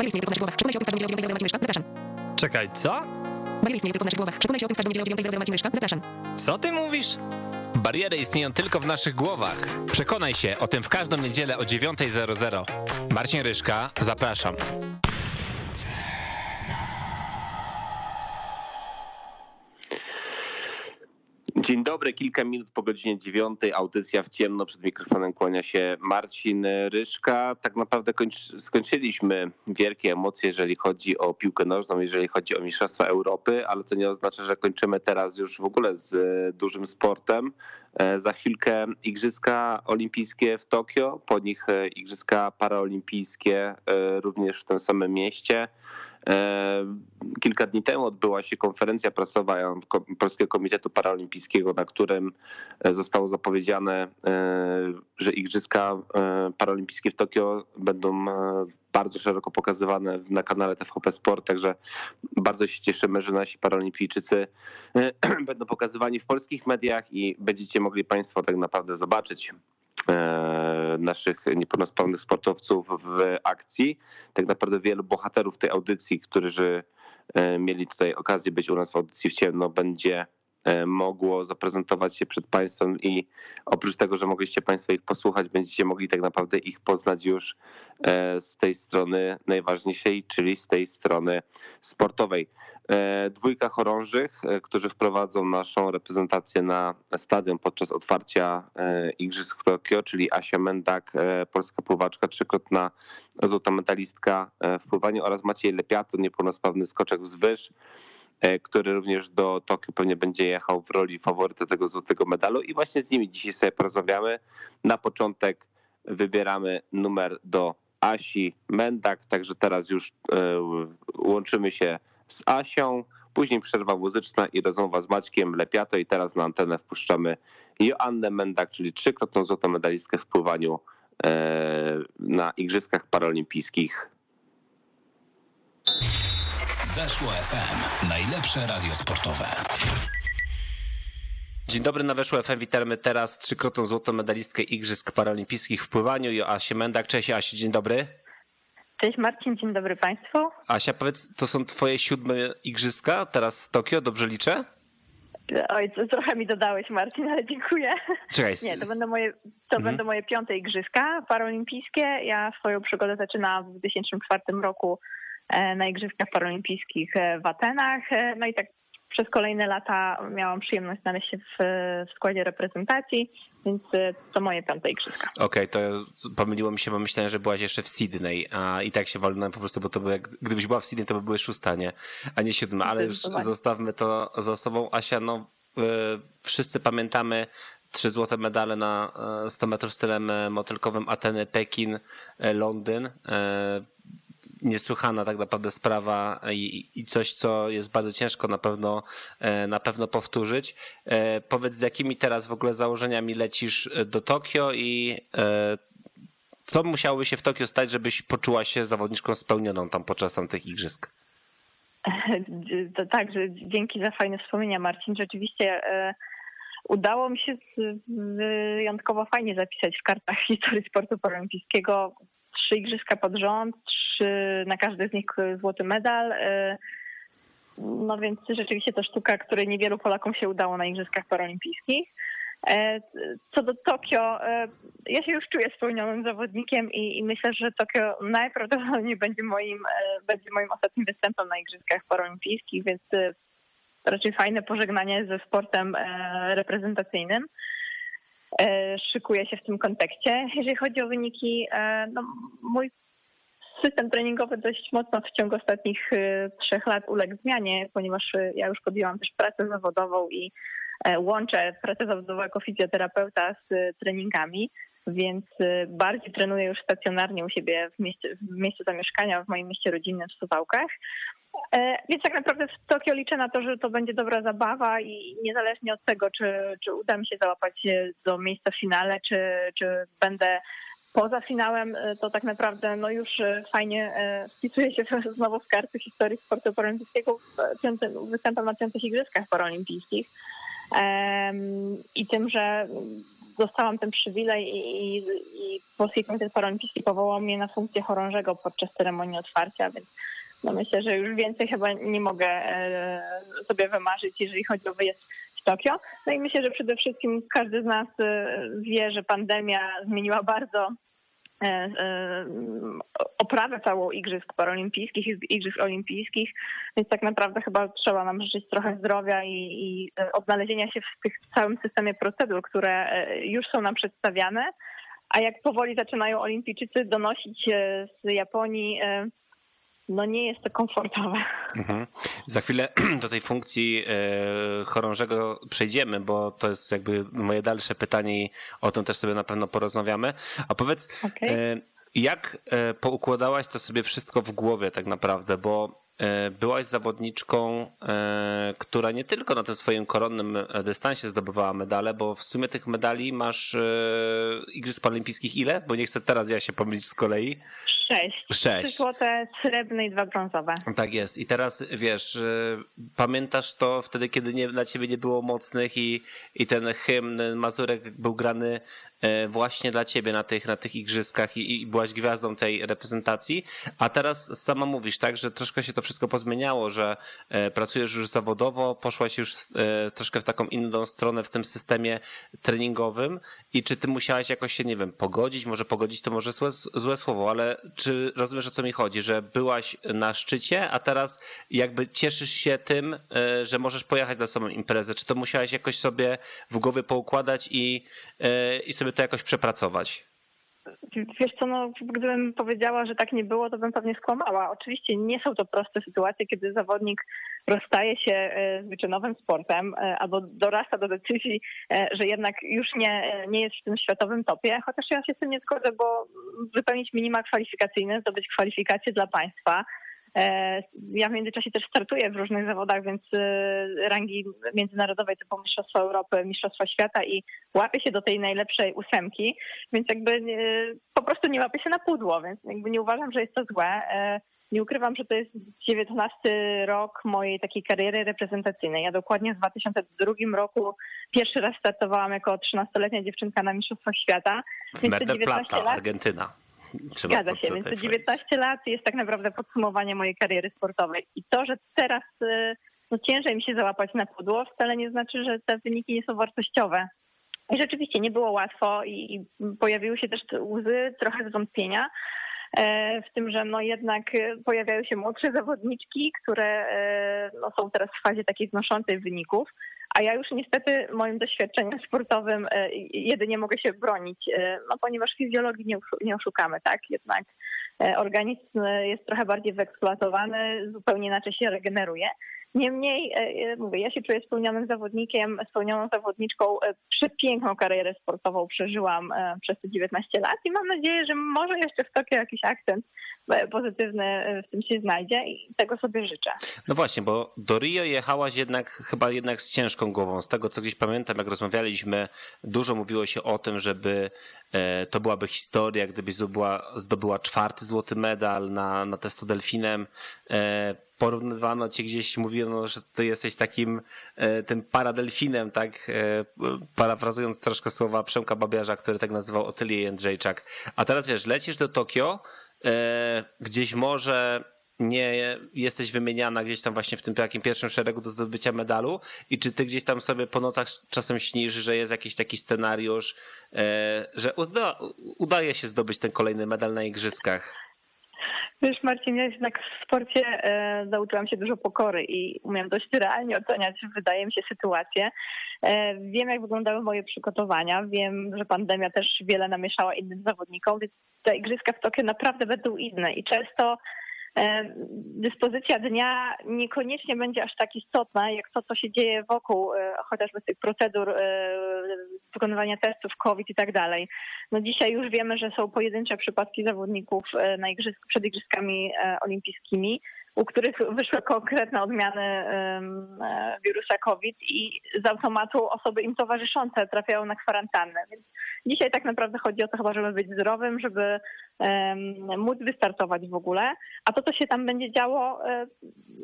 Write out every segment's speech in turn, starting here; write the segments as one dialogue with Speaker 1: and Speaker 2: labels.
Speaker 1: Bariery istnieje tylko w naszych głowach. Przekonaj się o tym, w każdą niedzielę o 9.00 Zapraszam.
Speaker 2: Czekaj, co?
Speaker 1: Bariery istnieją tylko w naszych głowach. Przekonaj się o tym, w każdą niedzielę o 9.00 Zapraszam.
Speaker 2: Co ty mówisz? Bariery istnieją tylko w naszych głowach. Przekonaj się o tym w każdą niedzielę o 9.00. Marcin Ryszka, zapraszam.
Speaker 3: Dzień dobry, kilka minut po godzinie dziewiątej, audycja w ciemno, przed mikrofonem kłania się Marcin Ryszka. Tak naprawdę kończ, skończyliśmy wielkie emocje, jeżeli chodzi o piłkę nożną, jeżeli chodzi o Mistrzostwa Europy, ale to nie oznacza, że kończymy teraz już w ogóle z e, dużym sportem. E, Za chwilkę Igrzyska Olimpijskie w Tokio, po nich e, Igrzyska Paraolimpijskie również w tym samym mieście. E, Kilka dni temu odbyła się konferencja prasowa Polskiego Komitetu Paraolimpijskiego, na którym e, zostało zapowiedziane, e, że Igrzyska e, Paraolimpijskie w Tokio będą bardzo szeroko pokazywane na kanale TVP Sport, także bardzo się cieszymy, że nasi paraolimpijczycy e, będą pokazywani w polskich mediach i będziecie mogli Państwo tak naprawdę zobaczyć naszych niepełnosprawnych sportowców w akcji. Tak naprawdę wielu bohaterów tej audycji, którzy e, mieli tutaj okazję być u nas w audycji w ciemno, będzie e, mogło zaprezentować się przed Państwem i oprócz tego, że mogliście Państwo ich posłuchać, będziecie mogli tak naprawdę ich poznać już e, z tej strony najważniejszej, czyli z tej strony sportowej. E, Dwójka chorążych, e, którzy wprowadzą naszą reprezentację na stadion podczas otwarcia e, Igrzysk w Tokio, czyli Asia Mendak, e, polska pływaczka, trzykrotna złota medalistka e, w pływaniu oraz Maciej Lepiato, niepełnosprawny skoczek wzwyż, e, który również do Tokio pewnie będzie jechał w roli faworyta tego złotego medalu i właśnie z nimi dzisiaj sobie porozmawiamy. Na początek wybieramy numer do Asi Mendak, także teraz już e, łączymy się z Asią, później przerwa muzyczna i rozmowa z Maćkiem Lepiato i teraz na antenę wpuszczamy Joannę Mendak, czyli trzykrotną złotą medalistkę w pływaniu e, na Igrzyskach Paralimpijskich.
Speaker 4: Weszło FM. Najlepsze radio sportowe.
Speaker 2: Dzień dobry na Weszło FM, witamy teraz trzykrotną złotą medalistkę Igrzysk Paralimpijskich w pływaniu, Joasię Mendak. Cześć Asiu, dzień dobry.
Speaker 5: Cześć Marcin, dzień dobry Państwu.
Speaker 2: Asia, powiedz, to są twoje siódme igrzyska teraz w Tokio, dobrze liczę?
Speaker 5: Oj, trochę mi dodałeś Marcin, ale dziękuję.
Speaker 2: Czekaj,
Speaker 5: Nie, to będą moje, to
Speaker 2: Mhm.
Speaker 5: będą moje piąte igrzyska paralimpijskie. Ja swoją przygodę zaczynałam w 2004 roku na Igrzyskach Paralimpijskich e, w Atenach. E, No i tak przez kolejne lata miałam przyjemność znaleźć się w, w składzie reprezentacji, więc e, to moje piąte igrzyska.
Speaker 2: Okej, to pomyliło mi się, bo myślałem, że byłaś jeszcze w Sydney, a i tak się walnąłem po prostu, bo to by, gdybyś była w Sydney, to by były szósta, nie, a nie siódma, ale już zostawmy to za sobą. Asia, no wszyscy pamiętamy trzy złote medale na e, 100 metrów stylem e, motylkowym Ateny, Pekin, e, Londyn. E, Niesłychana tak naprawdę sprawa i, i coś, co jest bardzo ciężko na pewno, e, na pewno powtórzyć. E, Powiedz, z jakimi teraz w ogóle założeniami lecisz e, do Tokio i co musiałoby się w Tokio stać, żebyś poczuła się zawodniczką spełnioną tam podczas tamtych igrzysk?
Speaker 5: Tak, że dzięki za fajne wspomnienia, Marcin. Rzeczywiście udało mi się wyjątkowo fajnie zapisać w kartach historii sportu paralimpijskiego. Trzy igrzyska pod rząd, trzy, na każdy z nich złoty medal. e, No więc rzeczywiście to sztuka, której niewielu Polakom się udało na igrzyskach paralimpijskich. E, Co do Tokio, e, ja się już czuję spełnionym zawodnikiem i, i myślę, że Tokio najprawdopodobniej będzie moim, e, będzie moim ostatnim występem na Igrzyskach Paralimpijskich, więc e, raczej fajne pożegnanie ze sportem e, reprezentacyjnym. E, Szykuję się w tym kontekście. Jeżeli chodzi o wyniki, e, no, mój system treningowy dość mocno w ciągu ostatnich e, trzech lat uległ zmianie, ponieważ ja już podjęłam też pracę zawodową i łączę pracę zawodową jako fizjoterapeuta z treningami, więc e, bardziej trenuję już stacjonarnie u siebie w, mieście, w miejscu zamieszkania, w moim mieście rodzinnym w Suwałkach. E, Więc tak naprawdę w Tokio liczę na to, że to będzie dobra zabawa i niezależnie od tego, czy, czy uda mi się załapać się do miejsca w finale, czy, czy będę poza finałem, e, to tak naprawdę no już e, fajnie e, wpisuje się znowu w karty historii sportu paralimpijskiego występem na piątych igrzyskach paralimpijskich. I tym, że dostałam ten przywilej i, i, Polski Komitet Paralimpijski powołał mnie na funkcję chorążego podczas ceremonii otwarcia, więc no myślę, że już więcej chyba nie mogę e, sobie wymarzyć, jeżeli chodzi o wyjazd w Tokio. No i myślę, że przede wszystkim każdy z nas e, wie, że pandemia zmieniła bardzo oprawę całą Igrzysk Paralimpijskich Igrzysk Olimpijskich, więc tak naprawdę chyba trzeba nam życzyć trochę zdrowia i, i e, odnalezienia się w tych całym systemie procedur, które e, już są nam przedstawiane. A jak powoli zaczynają olimpijczycy donosić e, z Japonii, e, no nie jest to komfortowe.
Speaker 3: Mhm. Za chwilę do tej funkcji e, chorążego przejdziemy, bo to jest jakby moje dalsze pytanie i o tym też sobie na pewno porozmawiamy. A powiedz,
Speaker 5: Okej.
Speaker 3: e, jak e, poukładałaś to sobie wszystko w głowie tak naprawdę, bo byłaś zawodniczką, e, która nie tylko na tym swoim koronnym e, dystansie zdobywała medale, bo w sumie tych medali masz e, Igrzysk Paralimpijskich ile? Bo nie chcę teraz ja się pomylić z kolei.
Speaker 5: Sześć.
Speaker 3: Sześć.
Speaker 5: Trzy złote, srebrne i dwa brązowe.
Speaker 3: Tak jest. I teraz wiesz, pamiętasz to wtedy, kiedy nie, dla ciebie nie było mocnych i, i ten hymn Mazurek był grany e, właśnie dla ciebie na tych, na tych igrzyskach i, i byłaś gwiazdą tej reprezentacji. A teraz sama mówisz, tak, że troszkę się to wszystko pozmieniało, że e, pracujesz już zawodowo, poszłaś już e, troszkę w taką inną stronę w tym systemie treningowym. I czy ty musiałaś jakoś się, nie wiem, pogodzić? Może pogodzić to może złe, złe słowo, ale czy rozumiesz o co mi chodzi, że byłaś na szczycie, a teraz jakby cieszysz się tym, e, że możesz pojechać na samą imprezę? Czy to musiałaś jakoś sobie w głowie poukładać i, e, i sobie to jakoś przepracować?
Speaker 5: Wiesz co, no, gdybym powiedziała, że tak nie było, to bym pewnie skłamała. Oczywiście nie są to proste sytuacje, kiedy zawodnik rozstaje się e, z wyczynowym sportem e, albo dorasta do decyzji, e, że jednak już nie, nie jest w tym światowym topie, chociaż ja się z tym nie zgodzę, bo wypełnić minima kwalifikacyjne, zdobyć kwalifikacje dla państwa, Ja w międzyczasie też startuję w różnych zawodach, więc e, rangi międzynarodowej typu Mistrzostwa Europy, Mistrzostwa Świata i łapię się do tej najlepszej ósemki, więc jakby e, po prostu nie łapię się na pudło, więc jakby nie uważam, że jest to złe. E, Nie ukrywam, że to jest 19 rok mojej takiej kariery reprezentacyjnej. Ja dokładnie w 2002 roku pierwszy raz startowałam jako 13-letnia dziewczynka na Mistrzostwach Świata.
Speaker 3: W
Speaker 5: Więc te
Speaker 3: Mar del
Speaker 5: 19
Speaker 3: Plata,
Speaker 5: lat
Speaker 3: Argentyna. Trzeba
Speaker 5: Zgadza
Speaker 3: to
Speaker 5: się, więc te 19 lat jest tak naprawdę podsumowanie mojej kariery sportowej. I to, że teraz y, no, ciężej mi się załapać na pudło, wcale nie znaczy, że te wyniki nie są wartościowe. I rzeczywiście nie było łatwo i, i pojawiły się też te łzy, trochę zwątpienia. e, W tym, że no jednak e, pojawiają się młodsze zawodniczki, które e, no są teraz w fazie takiej znoszącej wyników, a ja już niestety moim doświadczeniem sportowym e, jedynie mogę się bronić, e, no ponieważ fizjologii nie, oszu- nie oszukamy, tak? Jednak e, organizm jest trochę bardziej wyeksploatowany, zupełnie inaczej się regeneruje. Niemniej, e, e, mówię, ja się czuję spełnionym zawodnikiem, spełnioną zawodniczką. E, Przepiękną karierę sportową przeżyłam przez te 19 lat i mam nadzieję, że może jeszcze w Tokio jakiś akcent pozytywny w tym się znajdzie i tego sobie życzę.
Speaker 3: No właśnie, bo do Rio jechałaś jednak chyba jednak z ciężką głową. Z tego co gdzieś pamiętam, jak rozmawialiśmy, dużo mówiło się o tym, żeby to byłaby historia, gdybyś zdobyła, zdobyła czwarty złoty medal na, na delfinem. Porównywano cię gdzieś, mówiono, że ty jesteś takim e, tym paradelfinem, tak? E, parafrazując troszkę słowa Przemka Babiarza, który tak nazywał Otylię Jędrzejczak. A teraz wiesz, lecisz do Tokio, e, gdzieś może nie jesteś wymieniana gdzieś tam właśnie w tym takim pierwszym szeregu do zdobycia medalu i czy ty gdzieś tam sobie po nocach czasem śnisz, że jest jakiś taki scenariusz, e, że uda, udaje się zdobyć ten kolejny medal na igrzyskach?
Speaker 5: Wiesz, Marcin, ja jednak w sporcie e, nauczyłam się dużo pokory i umiem dość realnie oceniać, wydaje mi się, sytuację. E, wiem, jak wyglądały moje przygotowania. Wiem, że pandemia też wiele namieszała innym zawodnikom, więc te igrzyska w Tokio naprawdę będą inne i często dyspozycja dnia niekoniecznie będzie aż tak istotna, jak to, co się dzieje wokół e, chociażby tych procedur e, wykonywania testów COVID i tak dalej. No dzisiaj już wiemy, że są pojedyncze przypadki zawodników e, na igrzysk, przed igrzyskami e, olimpijskimi, u których wyszły konkretne odmiany e, wirusa COVID i z automatu osoby im towarzyszące trafiają na kwarantannę. Więc dzisiaj tak naprawdę chodzi o to chyba, żeby być zdrowym, żeby móc wystartować w ogóle. A to, co się tam będzie działo, e,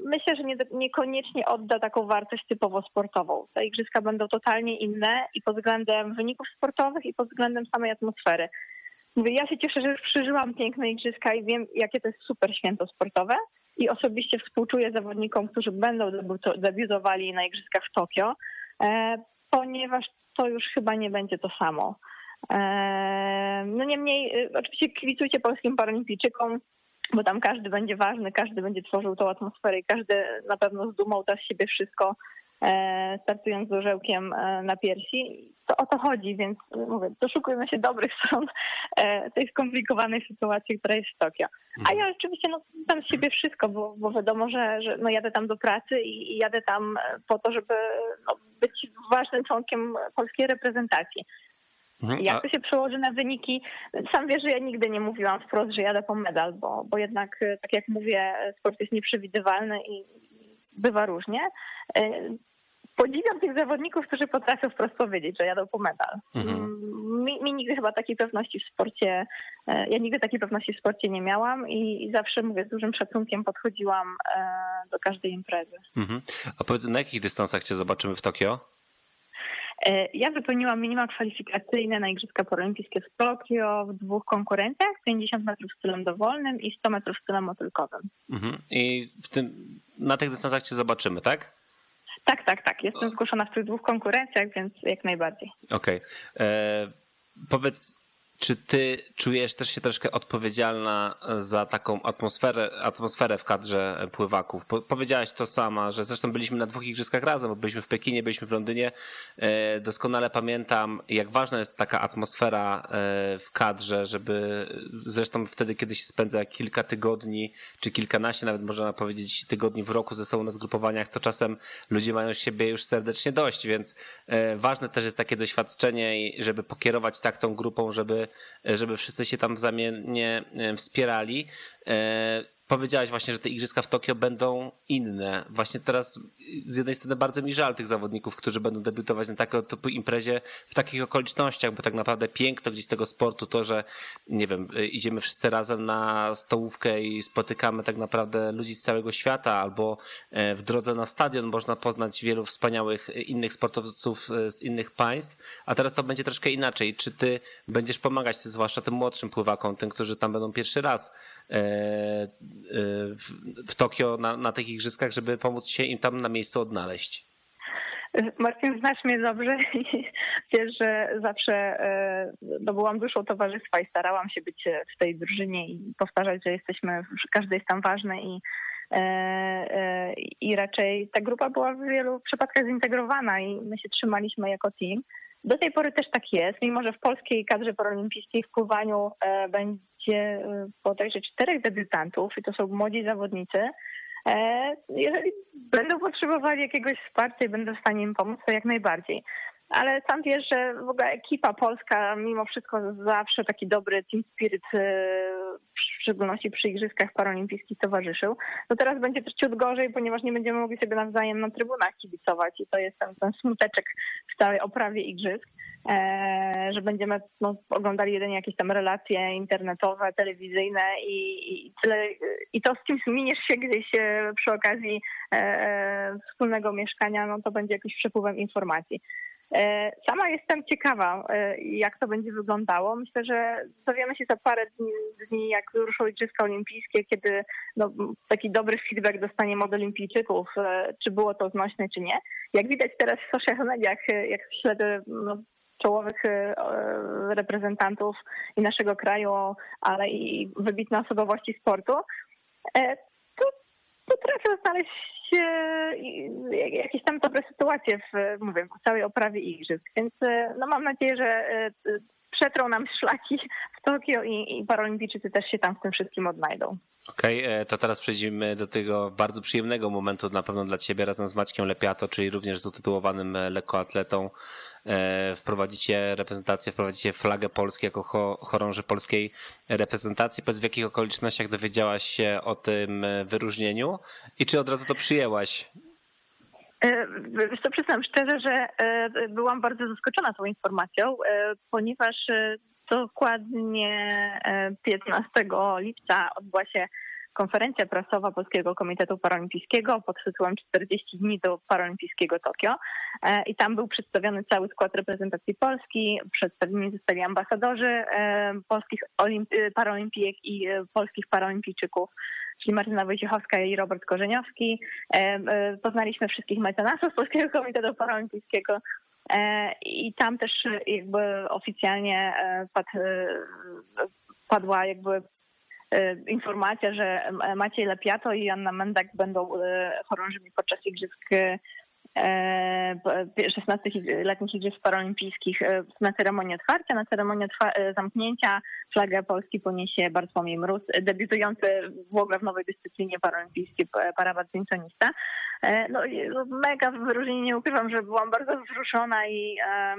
Speaker 5: myślę, że nie, niekoniecznie odda taką wartość typowo sportową. Te igrzyska będą totalnie inne i pod względem wyników sportowych, i pod względem samej atmosfery. Ja się cieszę, że już przeżyłam piękne igrzyska i wiem, jakie to jest super święto sportowe. I osobiście współczuję zawodnikom, którzy będą debiutowali na igrzyskach w Tokio, e, ponieważ to już chyba nie będzie to samo. E, no niemniej, y, oczywiście kibicujcie polskim paralimpijczykom, bo tam każdy będzie ważny, każdy będzie tworzył tą atmosferę i każdy na pewno z dumą da z siebie wszystko, e, startując z orzełkiem e, na piersi. To o to chodzi, więc mówię, doszukujmy się dobrych stron tej skomplikowanej sytuacji, która jest w Tokio. A ja oczywiście no, dam z siebie wszystko, bo, bo wiadomo, że, że no, jadę tam do pracy i, i jadę tam po to, żeby no, być ważnym członkiem polskiej reprezentacji. Mhm. Jak to się przełoży na wyniki? Sam wiesz, że ja nigdy nie mówiłam wprost, że jadę po medal, bo, bo jednak, e, tak jak mówię, sport jest nieprzewidywalny i bywa różnie. E, podziwiam tych zawodników, którzy potrafią wprost powiedzieć, że jadą po medal. Mhm. Mm, mi, mi, nigdy chyba takiej pewności w sporcie, e, ja nigdy takiej pewności w sporcie nie miałam i, i zawsze, mówię, z dużym szacunkiem podchodziłam do każdej imprezy.
Speaker 3: Mhm. A powiedz, na jakich dystansach cię zobaczymy w Tokio?
Speaker 5: E, ja wypełniłam minima kwalifikacyjne na Igrzyska Paralimpijskie w Tokio w dwóch konkurencjach, 50 metrów stylem dowolnym i 100 metrów stylem motylkowym.
Speaker 3: Mhm. I w tym, na tych dystansach cię zobaczymy, tak?
Speaker 5: Tak, tak, tak. Jestem zgłoszona w tych dwóch konkurencjach, więc jak najbardziej.
Speaker 3: Okej. Okay. E, powiedz, czy ty czujesz też się troszkę odpowiedzialna za taką atmosferę, atmosferę w kadrze pływaków? Po, powiedziałaś to sama, że zresztą byliśmy na dwóch igrzyskach razem, bo byliśmy w Pekinie, byliśmy w Londynie. E, doskonale pamiętam, jak ważna jest taka atmosfera e, w kadrze, żeby zresztą wtedy, kiedy się spędza kilka tygodni, czy kilkanaście, nawet można powiedzieć tygodni w roku ze sobą na zgrupowaniach, to czasem ludzie mają siebie już serdecznie dość, więc e, ważne też jest takie doświadczenie, żeby pokierować tak tą grupą, żeby żeby, wszyscy się tam wzajemnie e, wspierali. E, powiedziałaś właśnie, że te igrzyska w Tokio będą inne. Właśnie teraz z jednej strony bardzo mi żal tych zawodników, którzy będą debiutować na takiego typu imprezie w takich okolicznościach, bo tak naprawdę piękno gdzieś tego sportu to, że nie wiem, idziemy wszyscy razem na stołówkę i spotykamy tak naprawdę ludzi z całego świata, albo e, w drodze na stadion można poznać wielu wspaniałych innych sportowców e, z innych państw, a teraz to będzie troszkę inaczej. Czy ty będziesz pomagać, zwłaszcza tym młodszym pływakom, tym, którzy tam będą pierwszy raz e, w, w Tokio na, na tych igrzyskach, żeby pomóc się im tam na miejscu odnaleźć?
Speaker 5: Marcin, znasz mnie dobrze i wiesz, że zawsze e, no, byłam duszą towarzystwa i starałam się być w tej drużynie i powtarzać, że jesteśmy, każdy jest tam ważny i, e, e, i raczej ta grupa była w wielu przypadkach zintegrowana i my się trzymaliśmy jako team. Do tej pory też tak jest, mimo że w polskiej kadrze paralimpijskiej w pływaniu będzie bodajże czterech debiutantów i to są młodzi zawodnicy. E, jeżeli będą potrzebowali jakiegoś wsparcia i będę w stanie im pomóc, to jak najbardziej. Ale sam wiesz, że w ogóle ekipa polska mimo wszystko zawsze taki dobry team spirit, e, w szczególności przy igrzyskach paralimpijskich towarzyszył. No teraz będzie też ciut gorzej, ponieważ nie będziemy mogli sobie nawzajem na trybunach kibicować i to jest ten, ten smuteczek w całej oprawie igrzysk. E, że będziemy no, oglądali jedynie jakieś tam relacje internetowe, telewizyjne i, i tyle. I to z kimś miniesz się gdzieś e, przy okazji wspólnego mieszkania, no to będzie jakimś przepływem informacji. Sama jestem ciekawa, jak to będzie wyglądało. Myślę, że dowiemy się za parę dni, dni jak ruszą Igrzyska Olimpijskie, kiedy no, taki dobry feedback dostaniemy od olimpijczyków, czy było to znośne, czy nie. Jak widać teraz w social mediach, jak śledzę no, czołowych e, reprezentantów i naszego kraju, ale i wybitne osobowości sportu, e, potrafią znaleźć e, jakieś tam dobre sytuacje w, mówię, w całej oprawie igrzysk. Więc no mam nadzieję, że przetrą nam szlaki w Tokio i, i paralimpijczycy też się tam w tym wszystkim odnajdą.
Speaker 3: Okej, okay, to teraz przejdziemy do tego bardzo przyjemnego momentu na pewno dla Ciebie razem z Maćkiem Lepiato, czyli również z utytułowanym lekkoatletą. E, wprowadzicie reprezentację, wprowadzicie flagę Polski jako chorąży polskiej reprezentacji. Powiedz w jakich okolicznościach dowiedziałaś się o tym wyróżnieniu i czy od razu to przyjęłaś?
Speaker 5: E, wiesz to przyznam szczerze, że e, byłam bardzo zaskoczona tą informacją, ponieważ dokładnie 15 lipca odbyła się konferencja prasowa Polskiego Komitetu Paralimpijskiego pod tytułem 40 dni do Paralimpijskiego Tokio. E, i tam był przedstawiony cały skład reprezentacji Polski, przedstawieni zostali ambasadorzy e, polskich olimp- paralimpijek i e, polskich paralimpijczyków czyli Martyna Wojciechowska i Robert Korzeniowski. E, e, Poznaliśmy wszystkich mecenasów Polskiego Komitetu Paralimpijskiego e, i tam też jakby oficjalnie e, pad, e, padła jakby e, informacja, że Maciej Lepiato i Anna Mendak będą e, chorążymi podczas igrzysk e, 16-letnich Igrzysk Paralimpijskich e, na ceremonii otwarcia. Na e, zamknięcia flagę Polski poniesie Bartłomiej Mróz, debiutujący w ogóle w nowej dyscyplinie paralimpijskiej e, parabadmintonista. E, No, i mega wyróżnienie, nie ukrywam, że byłam bardzo wzruszona i e,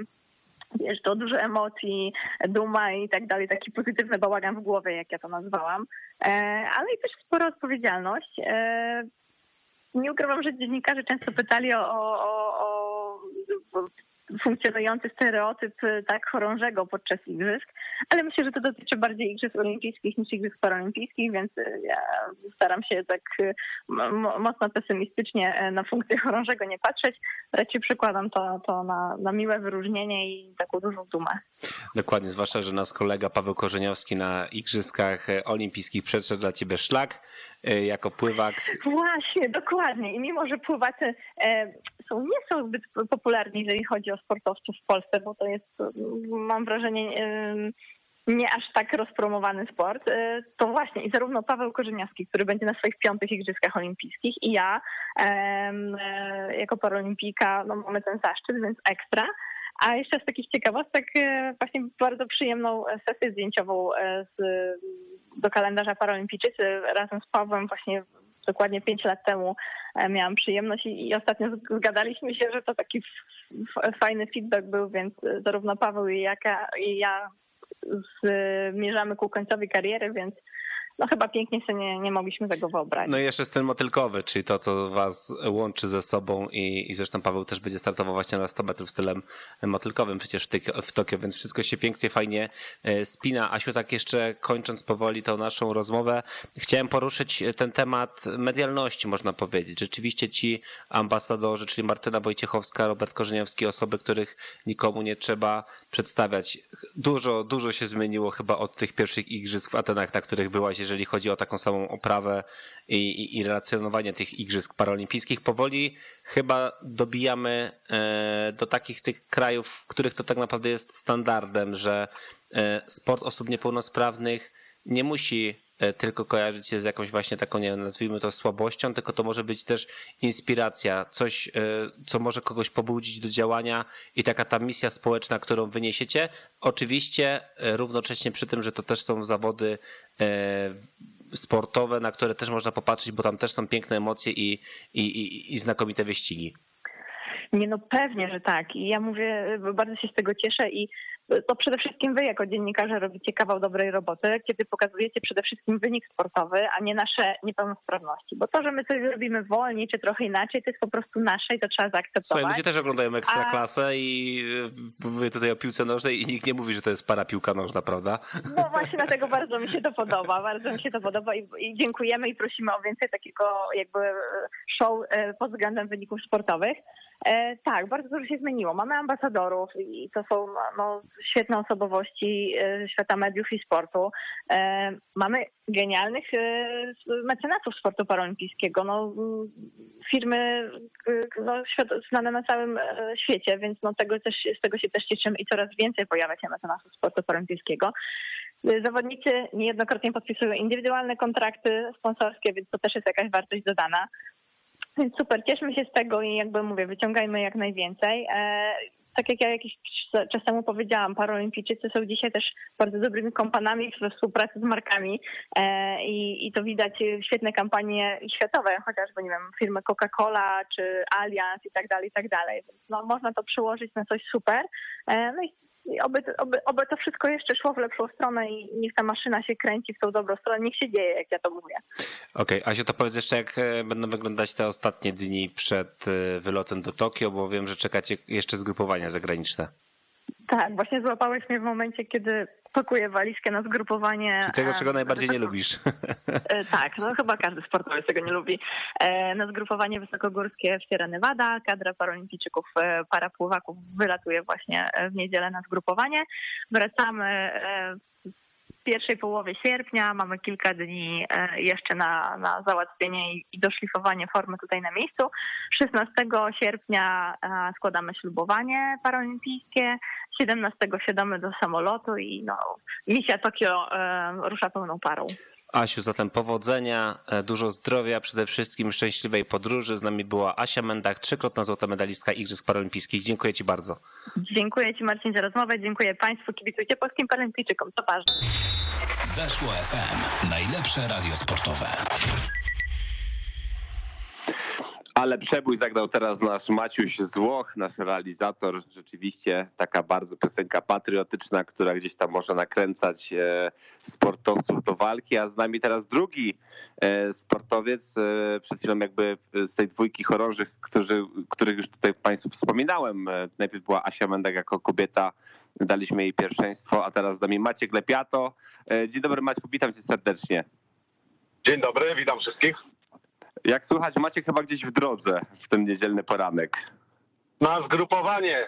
Speaker 5: wiesz, to dużo emocji, duma i tak dalej, taki pozytywny bałagan w głowie, jak ja to nazwałam, E, ale i też spora odpowiedzialność. E, Nie ukrywam, że dziennikarze często pytali o, o, o, o funkcjonujący stereotyp tak chorążego podczas igrzysk, ale myślę, że to dotyczy bardziej igrzysk olimpijskich niż igrzysk paralimpijskich, więc e, ja staram się tak m- mocno pesymistycznie na funkcję chorążego nie patrzeć. Raczej przykładam to, to na, na miłe wyróżnienie i taką dużą dumę.
Speaker 3: Dokładnie, zwłaszcza, że nasz kolega Paweł Korzeniowski na Igrzyskach e, Olimpijskich przeszedł dla ciebie szlak e, jako pływak.
Speaker 5: Właśnie, dokładnie. I mimo, że pływacy są, nie są zbyt popularni, jeżeli chodzi o sportowców w Polsce, bo to jest, e, mam wrażenie, nie aż tak rozpromowany sport, e, to właśnie i zarówno Paweł Korzeniowski, który będzie na swoich piątych Igrzyskach Olimpijskich i ja e, jako paralimpijka no, mamy ten zaszczyt, więc ekstra. A jeszcze z takich ciekawostek e, właśnie bardzo przyjemną sesję zdjęciową z, do kalendarza Paralimpijczycy razem z Pawłem właśnie dokładnie pięć lat temu e, miałam przyjemność i, i ostatnio zgadaliśmy się, że to taki fajny feedback był, więc e, zarówno Paweł i, jaka, i ja zmierzamy ku końcowi kariery, więc no chyba pięknie sobie nie, nie mogliśmy tego wyobrazić.
Speaker 3: No i jeszcze styl motylkowy, czyli to, co was łączy ze sobą i, i zresztą Paweł też będzie startował właśnie na 100 metrów stylem motylkowym przecież w, w Tokio, więc wszystko się pięknie, fajnie e, spina. Asiu, tak jeszcze kończąc powoli tą naszą rozmowę, chciałem poruszyć ten temat medialności, można powiedzieć. Rzeczywiście ci ambasadorzy, czyli Martyna Wojciechowska, Robert Korzeniowski, osoby, których nikomu nie trzeba przedstawiać. Dużo, dużo się zmieniło chyba od tych pierwszych igrzysk w Atenach, na których byłaś, jeżeli chodzi o taką samą oprawę i, i, i relacjonowanie tych igrzysk paralimpijskich. Powoli chyba dobijamy e, do takich tych krajów, w których to tak naprawdę jest standardem, że e, sport osób niepełnosprawnych nie musi tylko kojarzyć się z jakąś właśnie taką, nie wiem, nazwijmy to słabością, tylko to może być też inspiracja, coś, e, co może kogoś pobudzić do działania i taka ta misja społeczna, którą wyniesiecie. Oczywiście e, równocześnie przy tym, że to też są zawody e, sportowe, na które też można popatrzeć, bo tam też są piękne emocje i, i, i, i znakomite wyścigi.
Speaker 5: Nie, no pewnie, że tak. I ja mówię, bardzo się z tego cieszę i to przede wszystkim wy jako dziennikarze robicie kawał dobrej roboty, kiedy pokazujecie przede wszystkim wynik sportowy, a nie nasze niepełnosprawności. Bo to, że my coś robimy wolniej czy trochę inaczej, to jest po prostu nasze i to trzeba zaakceptować.
Speaker 3: Słuchaj, ludzie też oglądają Ekstraklasę i e, mówię tutaj o piłce nożnej i nikt nie mówi, że to jest para piłka nożna, prawda?
Speaker 5: No właśnie dlatego bardzo mi się to podoba, bardzo mi się to podoba i, i dziękujemy i prosimy o więcej takiego jakby show e, pod względem wyników sportowych. E, tak, bardzo dużo się zmieniło. Mamy ambasadorów i to są no, świetne osobowości e, świata mediów i sportu. E, mamy genialnych e, mecenasów sportu paralimpijskiego. No, m, firmy no, znane na całym świecie, więc no, tego też, z tego się też cieszymy i coraz więcej pojawia się mecenasów sportu paralimpijskiego. Zawodnicy niejednokrotnie podpisują indywidualne kontrakty sponsorskie, więc to też jest jakaś wartość dodana. Super, cieszmy się z tego i jakby mówię, wyciągajmy jak najwięcej. Tak jak ja jakiś czas temu powiedziałam, paralimpijczycy są dzisiaj też bardzo dobrymi kompanami we współpracy z markami e, i, i to widać świetne kampanie światowe, chociażby, nie wiem, firmy Coca-Cola czy Allianz i tak dalej, i tak dalej. No, można to przyłożyć na coś super. E, no i i oby, oby, oby to wszystko jeszcze szło w lepszą stronę i niech ta maszyna się kręci w tą dobrą stronę, niech się dzieje, jak ja to mówię.
Speaker 3: Okej, Asiu, to powiedz jeszcze, jak e, będą wyglądać te ostatnie dni przed e, wylotem do Tokio, bo wiem, że czekacie jeszcze zgrupowania zagraniczne.
Speaker 5: Tak, właśnie złapałeś mnie w momencie, kiedy pakuję walizkę na zgrupowanie.
Speaker 2: Czyli tego,
Speaker 5: e,
Speaker 2: czego najbardziej nie
Speaker 5: wysoko-
Speaker 2: lubisz.
Speaker 5: E, Tak, no chyba każdy sportowiec tego nie lubi. E, Na zgrupowanie wysokogórskie w Sierra Nevada kadra paralimpijczyków, parapływaków wylatuje właśnie w niedzielę na zgrupowanie. Wracamy pierwszej połowie sierpnia, mamy kilka dni e, jeszcze na, na załatwienie i- doszlifowanie formy tutaj na miejscu. 16 sierpnia e, składamy ślubowanie paralimpijskie, 17 siadamy do samolotu i no, misja Tokio e, rusza pełną parą.
Speaker 2: Asiu, zatem powodzenia, e, dużo zdrowia, przede wszystkim szczęśliwej podróży. Z nami była Asia Mendak, trzykrotna złota medalistka Igrzysk Paralimpijskich. Dziękuję Ci bardzo.
Speaker 5: Dziękuję Ci Marcin za rozmowę, dziękuję Państwu, kibicujcie polskim paralimpijczykom, to ważne.
Speaker 4: Weszło FM. Najlepsze radio sportowe.
Speaker 3: Ale przebój zagrał teraz nasz Maciuś z Włoch, nasz realizator. Rzeczywiście taka bardzo piosenka patriotyczna, która gdzieś tam może nakręcać e, sportowców do walki. A z nami teraz drugi e, sportowiec, e, przed chwilą jakby z tej dwójki chorążych, którzy, których już tutaj Państwu wspominałem. Najpierw była Asia Mendek jako kobieta, daliśmy jej pierwszeństwo, a teraz z nami Maciek Lepiato. Dzień dobry Maćku, witam cię serdecznie.
Speaker 6: Dzień dobry, witam wszystkich.
Speaker 3: Jak słychać, macie chyba gdzieś w drodze w ten niedzielny poranek.
Speaker 6: Na zgrupowanie.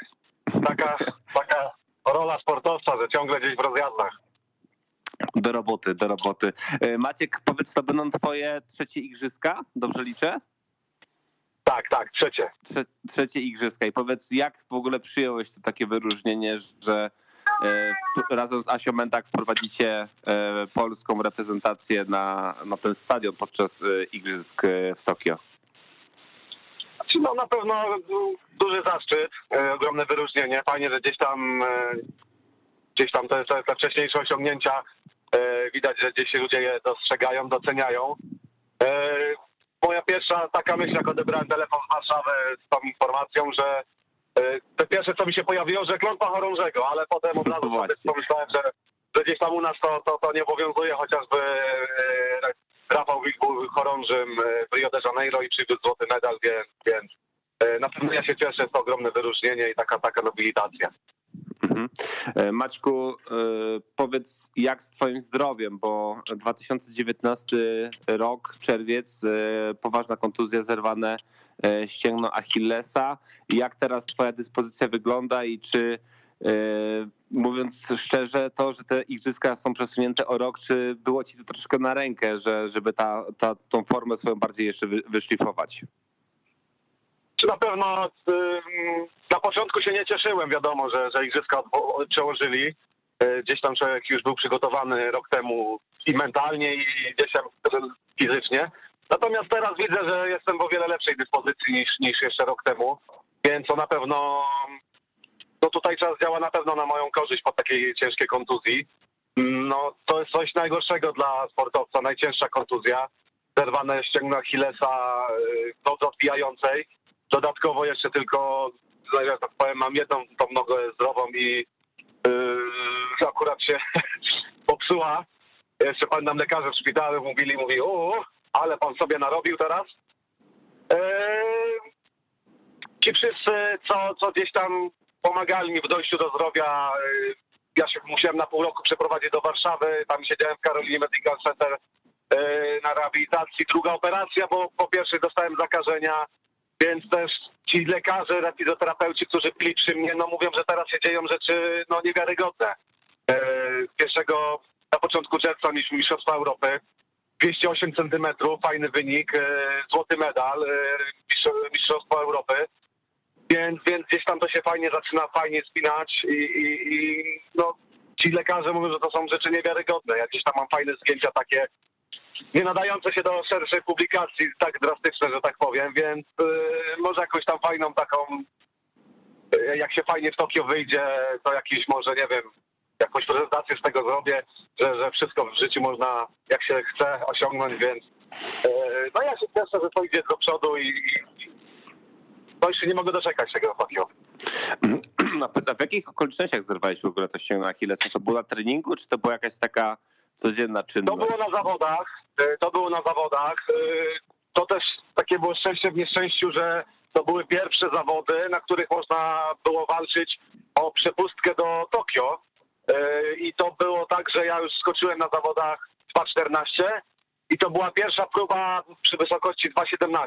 Speaker 6: Taka, taka rola sportowca, że ciągle gdzieś w rozjazdach.
Speaker 3: Do roboty, do roboty. E, Maciek, powiedz, to będą twoje trzecie igrzyska? Dobrze liczę?
Speaker 6: Tak, tak, trzecie.
Speaker 3: Trze trzecie igrzyska. I powiedz, jak w ogóle przyjąłeś to takie wyróżnienie, że razem z Asią Mentak wprowadzicie e, polską reprezentację na, na ten stadion podczas e, igrzysk e, w Tokio?
Speaker 6: No na pewno duży zaszczyt, e, ogromne wyróżnienie. Fajnie, że gdzieś tam e, gdzieś tam te, te, te wcześniejsze osiągnięcia e, widać, że gdzieś ludzie je dostrzegają, doceniają. E, Moja pierwsza taka myśl, jak odebrałem telefon z Warszawy z tą informacją, że e, to pierwsze, co mi się pojawiło, że klątwa chorążego, ale potem od razu
Speaker 3: No
Speaker 6: pomyślałem, że, że gdzieś tam u nas to, to, to nie obowiązuje, chociażby e, Rafał Wik był chorążym e, w Rio de Janeiro i przywiózł złoty medal, więc, więc e, na pewno ja się cieszę, jest to ogromne wyróżnienie i taka, taka nobilitacja.
Speaker 3: Mhm. E, Maćku, e, powiedz jak z twoim zdrowiem, bo 2019 rok, czerwiec, e, poważna kontuzja, zerwane ścięgno Achillesa. Jak teraz twoja dyspozycja wygląda i czy mówiąc szczerze, to, że te igrzyska są przesunięte o rok, czy było ci to troszkę na rękę, że, żeby ta, ta, tą formę swoją bardziej jeszcze wy, wyszlifować?
Speaker 6: Na pewno na początku się nie cieszyłem, wiadomo, że, że igrzyska przełożyli. Y, Gdzieś tam człowiek już był przygotowany rok temu i mentalnie, i gdzieś tam fizycznie. Natomiast teraz widzę, że jestem w o wiele lepszej dyspozycji niż, niż jeszcze rok temu, więc to na pewno, no tutaj czas działa na pewno na moją korzyść po takiej ciężkiej kontuzji. No to jest coś najgorszego dla sportowca, najcięższa kontuzja. Zerwane ścięgno Achillesa w nodze odbijającej. Dodatkowo jeszcze tylko, że tak powiem, mam jedną tą nogę zdrową i yy, akurat się popsuła. Jeszcze pamiętam lekarze w szpitalu mówili, mówi, o, ale pan sobie narobił teraz. Yy, ci wszyscy, co, co gdzieś tam pomagali mi w dojściu do zdrowia, yy, ja się musiałem na pół roku przeprowadzić do Warszawy, tam siedziałem w Karolinie Medical Center yy, na rehabilitacji. Druga operacja, bo po pierwsze dostałem zakażenia, więc też ci lekarze, fizjoterapeuci, którzy byli przy mnie, no mówią, że teraz się dzieją rzeczy no niewiarygodne. E, Pierwszego na początku czerwca mieliśmy Mistrzostwa Europy, 208 centymetrów, fajny wynik, e, złoty medal, e, mistrz- Mistrzostwa Europy. Więc, więc gdzieś tam to się fajnie zaczyna fajnie spinać i, i, i no, ci lekarze mówią, że to są rzeczy niewiarygodne. Ja gdzieś tam mam fajne zdjęcia takie nie nadające się do szerszej publikacji, tak drastyczne, że tak powiem, więc yy, może jakąś tam fajną taką, yy, jak się fajnie w Tokio wyjdzie, to jakiś może, nie wiem, jakąś prezentację z tego zrobię, że, że wszystko w życiu można, jak się chce, osiągnąć, więc yy, no ja się cieszę, że to idzie do przodu i, i no jeszcze nie mogę doczekać tego Tokio.
Speaker 3: W jakich okolicznościach zerwałeś w ogóle to ścięgno Achillesa? To było na treningu, czy to była jakaś taka codzienna
Speaker 6: To
Speaker 3: czynność?
Speaker 6: było na zawodach, y, to było na zawodach. y, To też takie było szczęście w nieszczęściu, że to były pierwsze zawody, na których można było walczyć o przepustkę do Tokio. e, i to było tak, że ja już skoczyłem na zawodach 2.14 i to była pierwsza próba przy wysokości 2.17.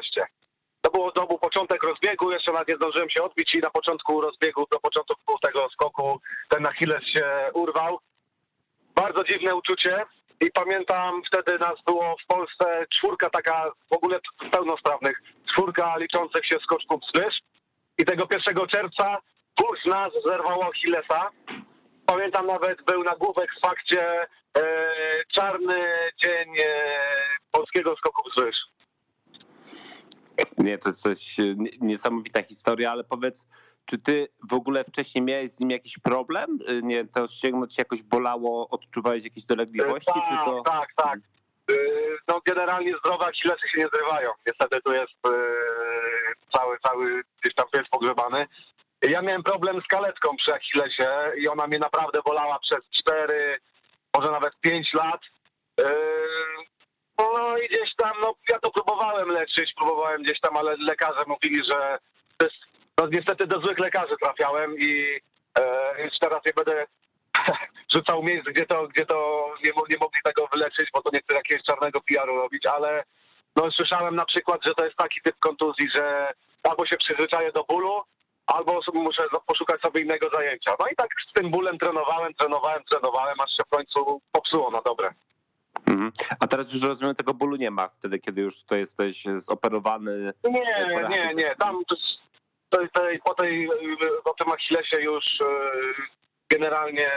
Speaker 6: To, było, to był początek rozbiegu, jeszcze nawet nie zdążyłem się odbić i na początku rozbiegu, do początku tego skoku ten Achilles się urwał. Bardzo dziwne uczucie i pamiętam wtedy nas było w Polsce czwórka taka w ogóle pełnosprawnych, czwórka liczących się skoczków wzwyż i tego 1 czerwca dwóch z nas zerwało Achillesa. Pamiętam nawet był nagłówek w fakcie e, czarny dzień e, polskiego skoku wzwyż.
Speaker 3: Nie, to jest coś e, nie- niesamowita historia, ale powiedz, czy ty w ogóle wcześniej miałeś z nim jakiś problem? E, Nie, to ci jakoś bolało, odczuwałeś jakieś dolegliwości,
Speaker 6: tak,
Speaker 3: czy to...
Speaker 6: tak, tak. Yy, No generalnie zdrowe Achillesy się nie zrywają. Niestety tu jest cały, cały gdzieś tam pies pogrzebany. Ja miałem problem z kaletką przy Achillesie i ona mnie naprawdę bolała przez 4, może nawet 5 lat. No i gdzieś tam, no ja to próbowałem leczyć, próbowałem gdzieś tam, ale lekarze mówili, że to jest, no niestety do złych lekarzy trafiałem i e, już teraz nie będę rzucał miejsc, gdzie to, gdzie to nie, nie mogli tego wyleczyć, bo to nie chcę jakiegoś czarnego PR-u robić, ale no słyszałem na przykład, że to jest taki typ kontuzji, że albo się przyzwyczaję do bólu, albo muszę za- poszukać sobie innego zajęcia. No i tak z tym bólem trenowałem, trenowałem, trenowałem, aż się w końcu popsuło na dobre.
Speaker 3: Mhm. A teraz już rozumiem, tego bólu nie ma wtedy, kiedy już tutaj jesteś zoperowany.
Speaker 6: Nie, nie, nie. Tam po, tej, po tym Achillesie już e, generalnie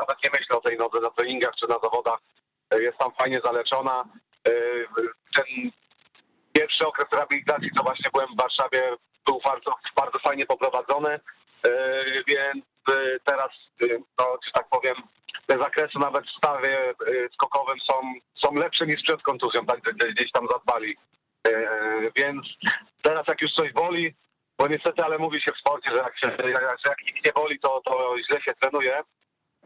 Speaker 6: nawet nie myślę o tej nodze na treningach czy na zawodach. E, Jest tam fajnie zaleczona. E, Ten pierwszy okres rehabilitacji, to właśnie byłem w Warszawie, był bardzo, bardzo fajnie poprowadzony, E, więc e, teraz, e, no, że tak powiem, te zakresy nawet w stawie e, skokowym są, są lepsze niż przed kontuzją, tak gdzieś- tam zadbali. E, Więc teraz jak już coś boli, bo niestety, ale mówi się w sporcie, że jak, się, jak, jak nic nie boli, to, to źle się trenuje.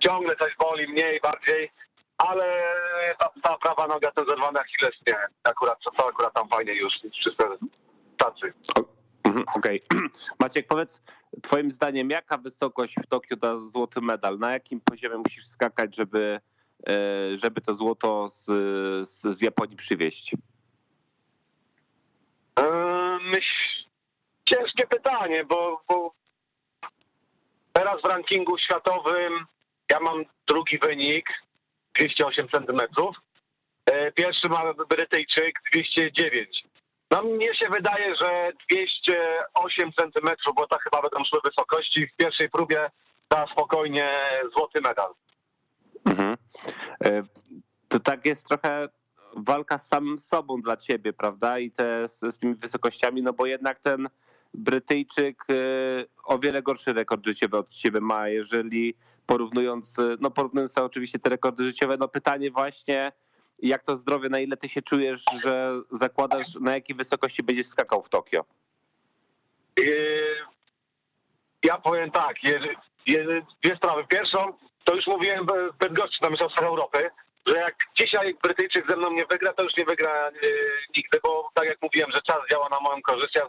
Speaker 6: Ciągle coś boli, mniej, bardziej, ale ta, ta prawa noga, ten zerwany Achilles, nie. Akurat, to akurat tam fajnie już, wszystko tacy.
Speaker 3: Mhm, Okej. Maciek, powiedz, twoim zdaniem, jaka wysokość w Tokio da złoty medal? Na jakim poziomie musisz skakać, żeby, e, żeby to złoto z, z, z Japonii przywieźć?
Speaker 6: Eee, Myśl, ciężkie pytanie, bo, bo teraz w rankingu światowym ja mam drugi wynik, 208 centymetrów. E, Pierwszy ma Brytyjczyk 209. No mnie się wydaje, że 208 centymetrów, bo tak chyba będą szły wysokości, w pierwszej próbie da spokojnie złoty medal.
Speaker 3: Mhm. E, To tak jest trochę walka z samym sobą dla ciebie, prawda? I te z, z tymi wysokościami, no bo jednak ten Brytyjczyk e, o wiele gorszy rekord życiowy od ciebie ma, jeżeli porównując, e, no porównując oczywiście te rekordy życiowe, no pytanie właśnie, jak to zdrowie, na ile ty się czujesz, że zakładasz, na jakiej wysokości będziesz skakał w Tokio?
Speaker 6: Yy, Ja powiem tak, dwie sprawy. Pierwszą, to już mówiłem w Bydgoszczy na Mistrzostwach Europy, że jak dzisiaj Brytyjczyk ze mną nie wygra, to już nie wygra yy, nigdy, bo tak jak mówiłem, że czas działa na moją korzyść. Ja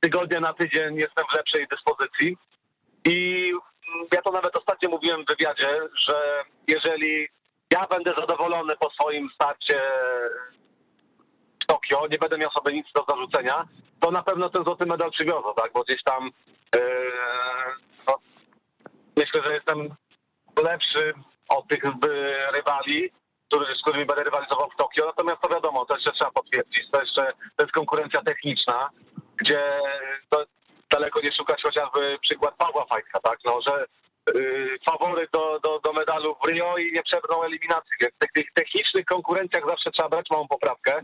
Speaker 6: tygodnia na tydzień jestem w lepszej dyspozycji i mm, ja to nawet ostatnio mówiłem w wywiadzie, że jeżeli ja będę zadowolony po swoim starcie w Tokio, nie będę miał sobie nic do zarzucenia, to na pewno ten złoty medal przywiozę, tak? Bo gdzieś tam e, no, myślę, że jestem lepszy od tych rywali, którzy, z którymi będę rywalizował w Tokio. Natomiast to wiadomo, to jeszcze trzeba potwierdzić. To jeszcze to jest konkurencja techniczna, gdzie to daleko nie szukać chociażby przykład Pawła Fajtka, tak? No, że y, faworyt do, do, do medalu w Rio i nie przebrnął eliminacji. Więc w tych, tych technicznych konkurencjach zawsze trzeba brać małą poprawkę.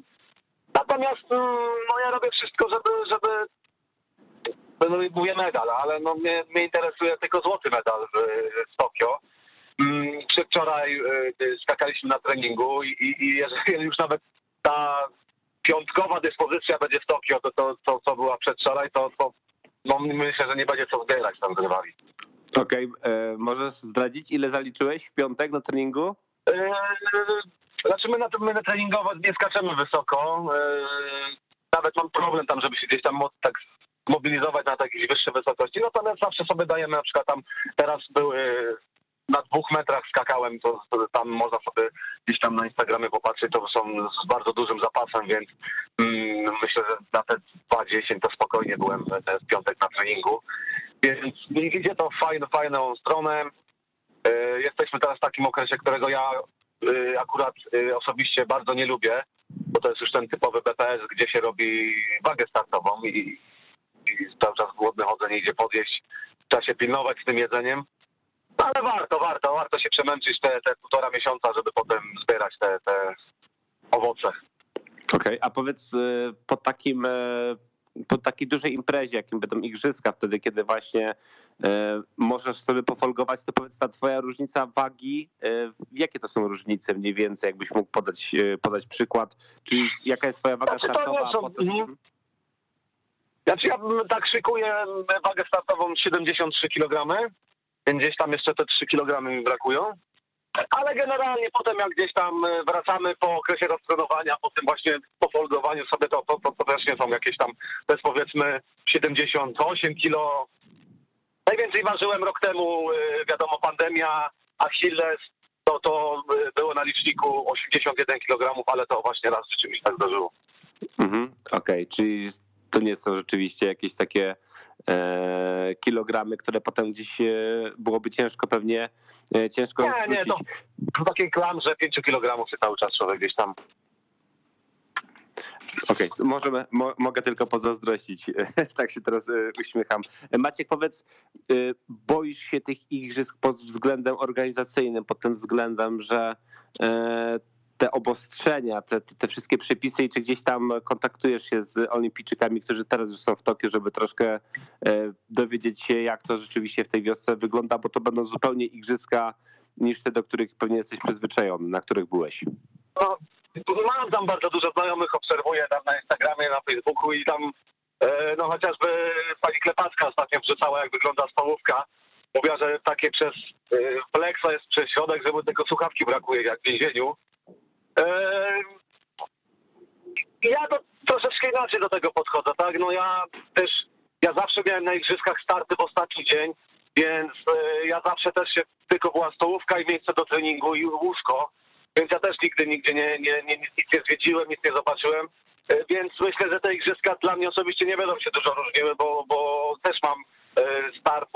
Speaker 6: Natomiast mm, no ja robię wszystko, żeby, żeby no mówię medal, ale no mnie, mnie interesuje tylko złoty medal w, w Tokio. Mm, Przedwczoraj y, skakaliśmy na treningu i, i, i jeżeli już nawet ta piątkowa dyspozycja będzie w Tokio, to to, to co była przedwczoraj, to, to no myślę, że nie będzie co zbierać tam z rywali.
Speaker 3: Okej, e, możesz zdradzić, ile zaliczyłeś w piątek na treningu?
Speaker 6: Yy, Znaczy my na my na treningowo nie skaczemy wysoko. Yy, Nawet mam problem tam, żeby się gdzieś tam mo- tak mobilizować na takiej wyższej wysokości. Natomiast zawsze sobie dajemy na przykład tam teraz były na dwóch metrach skakałem, to, to tam można sobie gdzieś tam na Instagramie popatrzeć, to są z bardzo dużym zapasem, więc mm, myślę, że na te 2.10 to spokojnie byłem w piątek na treningu. Więc idzie to w fajną, fajną stronę. Jesteśmy teraz w takim okresie, którego ja e, akurat e, osobiście bardzo nie lubię, bo to jest już ten typowy BPS, gdzie się robi wagę startową i, i cały czas głodny chodzę, nie idzie podjeść. Trzeba się pilnować z tym jedzeniem. No ale warto, warto, warto się przemęczyć te, te półtora miesiąca, żeby potem zbierać te, te owoce.
Speaker 3: Okej, a powiedz y, po takim, y, po takiej dużej imprezie, jakim będą igrzyska, wtedy kiedy właśnie y, możesz sobie pofolgować, to powiedz ta twoja różnica wagi, y, jakie to są różnice mniej więcej, jakbyś mógł podać, y, podać przykład, czyli jaka jest twoja waga
Speaker 6: Znaczy, to
Speaker 3: startowa, potem...
Speaker 6: mhm. Znaczy ja tak szykuję wagę startową 73 kg, gdzieś tam jeszcze te 3 kg mi brakują. Ale generalnie potem jak gdzieś tam wracamy po okresie roztrenowania, po tym właśnie pofolgowaniu sobie, to, to, to, to też nie są jakieś tam, to jest powiedzmy 78 kg. Najwięcej ważyłem rok temu, y, wiadomo, pandemia, Achilles, to, to y, było na liczniku 81 kg, ale to właśnie raz w czymś tak zdarzyło.
Speaker 3: Mhm, Okej, czyli to nie są rzeczywiście jakieś takie e, kilogramy, które potem gdzieś e, byłoby ciężko pewnie e, ciężko
Speaker 6: Nie, nie,
Speaker 3: zrzucić.
Speaker 6: to w takiej klamrze 5 kg się cały czas człowiek gdzieś tam.
Speaker 3: Okej, to możemy, mo, mogę tylko pozazdrościć. tak się teraz uśmiecham. Maciek, powiedz, boisz się tych igrzysk pod względem organizacyjnym, pod tym względem, że te obostrzenia, te, te, wszystkie przepisy i czy gdzieś tam kontaktujesz się z olimpijczykami, którzy teraz już są w Tokio, żeby troszkę e, dowiedzieć się, jak to rzeczywiście w tej wiosce wygląda, bo to będą zupełnie igrzyska niż te, do których pewnie jesteś przyzwyczajony, na których byłeś.
Speaker 6: No, mam tam bardzo dużo znajomych, obserwuję tam na Instagramie, na Facebooku i tam e, no chociażby pani Klepacka ostatnio wrzucała, jak wygląda stołówka. Mówiła, że takie przez e, Flexa jest przez środek, żeby tylko słuchawki brakuje, jak w więzieniu. E, ja to troszeczkę inaczej do tego podchodzę, tak? No ja też, ja zawsze miałem na igrzyskach starty w ostatni dzień, więc e, ja zawsze też się, tylko była stołówka i miejsce do treningu i łóżko, więc ja też nigdy, nigdzie nie, nie, nie, nic nie zwiedziłem, nic nie zobaczyłem, E, więc myślę, że te igrzyska dla mnie osobiście nie będą się dużo różniły, bo, bo też mam start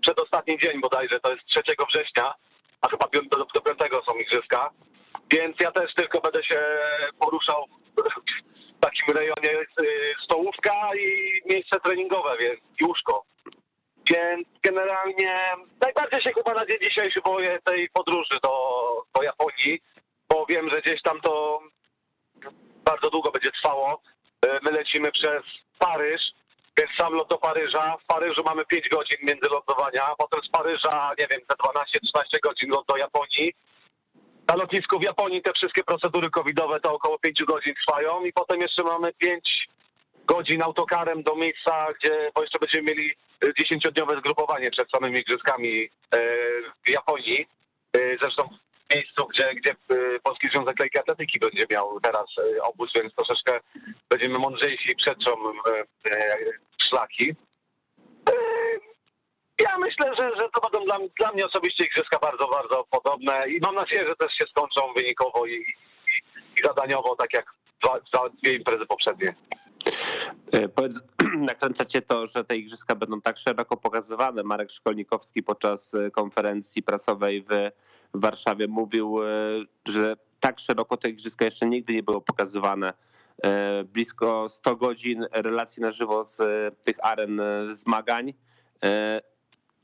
Speaker 6: przedostatni dzień bodajże, to jest 3 września, a chyba do, do 5 są igrzyska. Więc ja też tylko będę się poruszał w takim rejonie y, stołówka i miejsce treningowe, więc i łóżko. Więc generalnie najbardziej się chyba na dzień dzisiejszy boję tej podróży do, do Japonii, bo wiem, że gdzieś tam to bardzo długo będzie trwało. Y, My lecimy przez Paryż, więc sam lot do Paryża. W Paryżu mamy 5 godzin międzylądowania, potem z Paryża, nie wiem, te 12-13 godzin lot do Japonii. Na lotnisku w Japonii te wszystkie procedury covidowe to około 5 godzin trwają i potem jeszcze mamy 5 godzin autokarem do miejsca, gdzie, bo jeszcze będziemy mieli y, 10-dniowe zgrupowanie przed samymi igrzyskami e, w Japonii. E, Zresztą w miejscu, gdzie, gdzie Polski Związek Lekkiej Atletyki będzie miał teraz obóz, więc troszeczkę będziemy mądrzejsi przetrzą szlaki. Myślę, że, że to będą dla, dla mnie osobiście igrzyska bardzo, bardzo podobne i mam nadzieję, że też się skończą wynikowo i, i, i zadaniowo, tak jak dwa, dwa, dwie imprezy poprzednie.
Speaker 3: E, Powiedz, nakręcacie to, że te igrzyska będą tak szeroko pokazywane. Marek Szkolnikowski podczas e, konferencji prasowej w Warszawie mówił, e, że tak szeroko te igrzyska jeszcze nigdy nie było pokazywane. Blisko 100 godzin relacji na żywo z tych aren zmagań.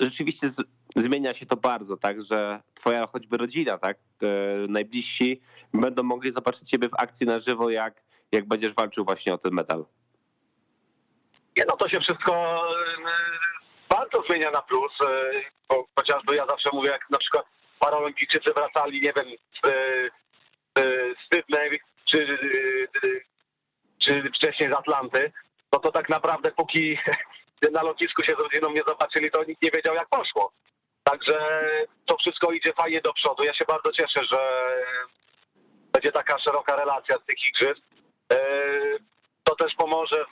Speaker 3: E, Rzeczywiście z, zmienia się to bardzo, tak, że twoja choćby rodzina, tak, e, najbliżsi będą mogli zobaczyć ciebie w akcji na żywo, jak, jak będziesz walczył właśnie o ten medal.
Speaker 6: Nie, no to się wszystko y, bardzo zmienia na plus, y, bo chociażby ja zawsze mówię, jak na przykład paraolimpijczycy wracali, nie wiem, z, Sydney czy, czy wcześniej z Atlanty, no to tak naprawdę póki na lotnisku się z rodziną nie zobaczyli, to nikt nie wiedział jak poszło. Także to wszystko idzie fajnie do przodu. Ja się bardzo cieszę, że będzie taka szeroka relacja z tych igrzysk. E, To też pomoże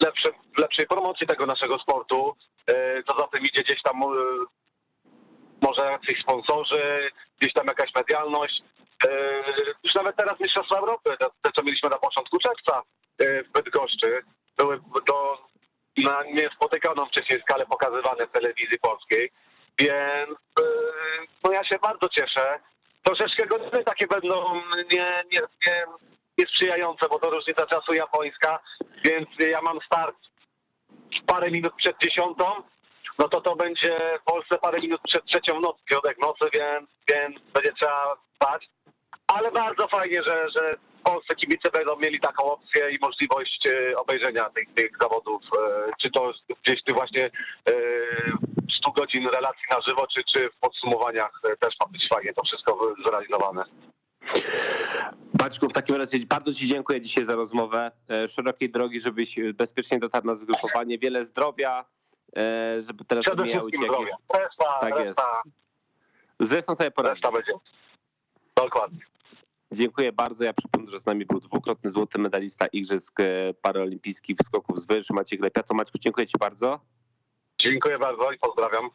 Speaker 6: w, lepszym, w lepszej promocji tego naszego sportu. E, Co za tym idzie gdzieś tam e, może jacyś sponsorzy, gdzieś tam jakaś medialność. E, Już nawet teraz Mistrzostwa Europy, te, co mieliśmy na początku czerwca e, w Bydgoszczy, były do, na niespotykaną wcześniej skalę pokazywane w telewizji polskiej, więc e, no ja się bardzo cieszę. Troszeczkę godziny takie będą nie, nie, nie, niesprzyjające, bo to różnica czasu japońska, więc ja mam start parę minut przed dziesiątą, no to to będzie w Polsce parę minut przed trzecią nocy, środek nocy, więc, więc będzie trzeba spać. Ale bardzo fajnie, że, że w Polsce kibice będą mieli taką opcję i możliwość e, obejrzenia tych, tych zawodów, e, czy to gdzieś ty właśnie e, 100 godzin relacji na żywo, czy, czy w podsumowaniach e, też ma być fajnie to wszystko zrealizowane.
Speaker 3: Baczku, w takim razie bardzo Ci dziękuję dzisiaj za rozmowę. E, Szerokiej drogi, żebyś bezpiecznie dotarł na zgrupowanie. Wiele zdrowia, e, żeby teraz
Speaker 6: Przede
Speaker 3: mijały Ci
Speaker 6: wszystkim
Speaker 3: jakieś...
Speaker 6: zdrowia. Reszta,
Speaker 3: Tak jest.
Speaker 6: reszta,
Speaker 3: Zresztą sobie
Speaker 6: będzie. Dokładnie.
Speaker 3: Dziękuję bardzo. Ja przypomnę, że z nami był dwukrotny złoty medalista Igrzysk e, Paraolimpijskich w skoków z wyż, Maciek Lepiato. Maćku, dziękuję Ci bardzo.
Speaker 6: Dziękuję bardzo i pozdrawiam.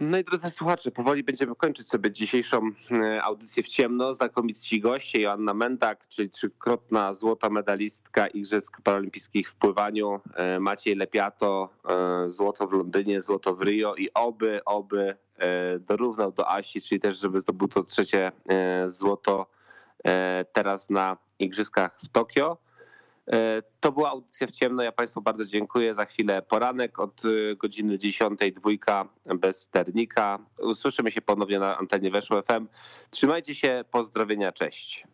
Speaker 3: No i drodzy słuchacze, powoli będziemy kończyć sobie dzisiejszą e, audycję w ciemno. Znakomici goście, Joanna Mendak, czyli trzykrotna złota medalistka Igrzysk Paralimpijskich w pływaniu, e, Maciej Lepiato, złoto w Londynie, złoto w Rio i oby, oby dorównał do Asi, czyli też, żeby zdobył to trzecie e, złoto e, teraz na Igrzyskach w Tokio. E, To była audycja w ciemno. Ja Państwu bardzo dziękuję. Za chwilę poranek od godziny 10, dwójka bez sternika. Usłyszymy się ponownie na antenie Weszło FM. Trzymajcie się, pozdrowienia, cześć.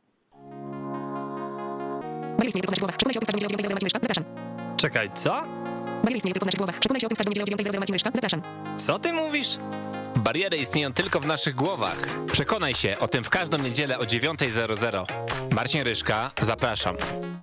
Speaker 1: Maria istnieje tylko w naszych głowach. Przekonaj się o tym, w każdą niedzielę o 9:00 Marcin Myszka. Zapraszam.
Speaker 7: Czekaj, co?
Speaker 1: Maria istnieje tylko w naszych głowach. Przekonaj się o tym, w każdą niedzielę o 9:00 Marcin Myszka. Zapraszam.
Speaker 7: Co ty mówisz?
Speaker 4: Bariery istnieją tylko w naszych głowach. Przekonaj się o tym w każdą niedzielę o 9.00. Marcin Ryszka, zapraszam.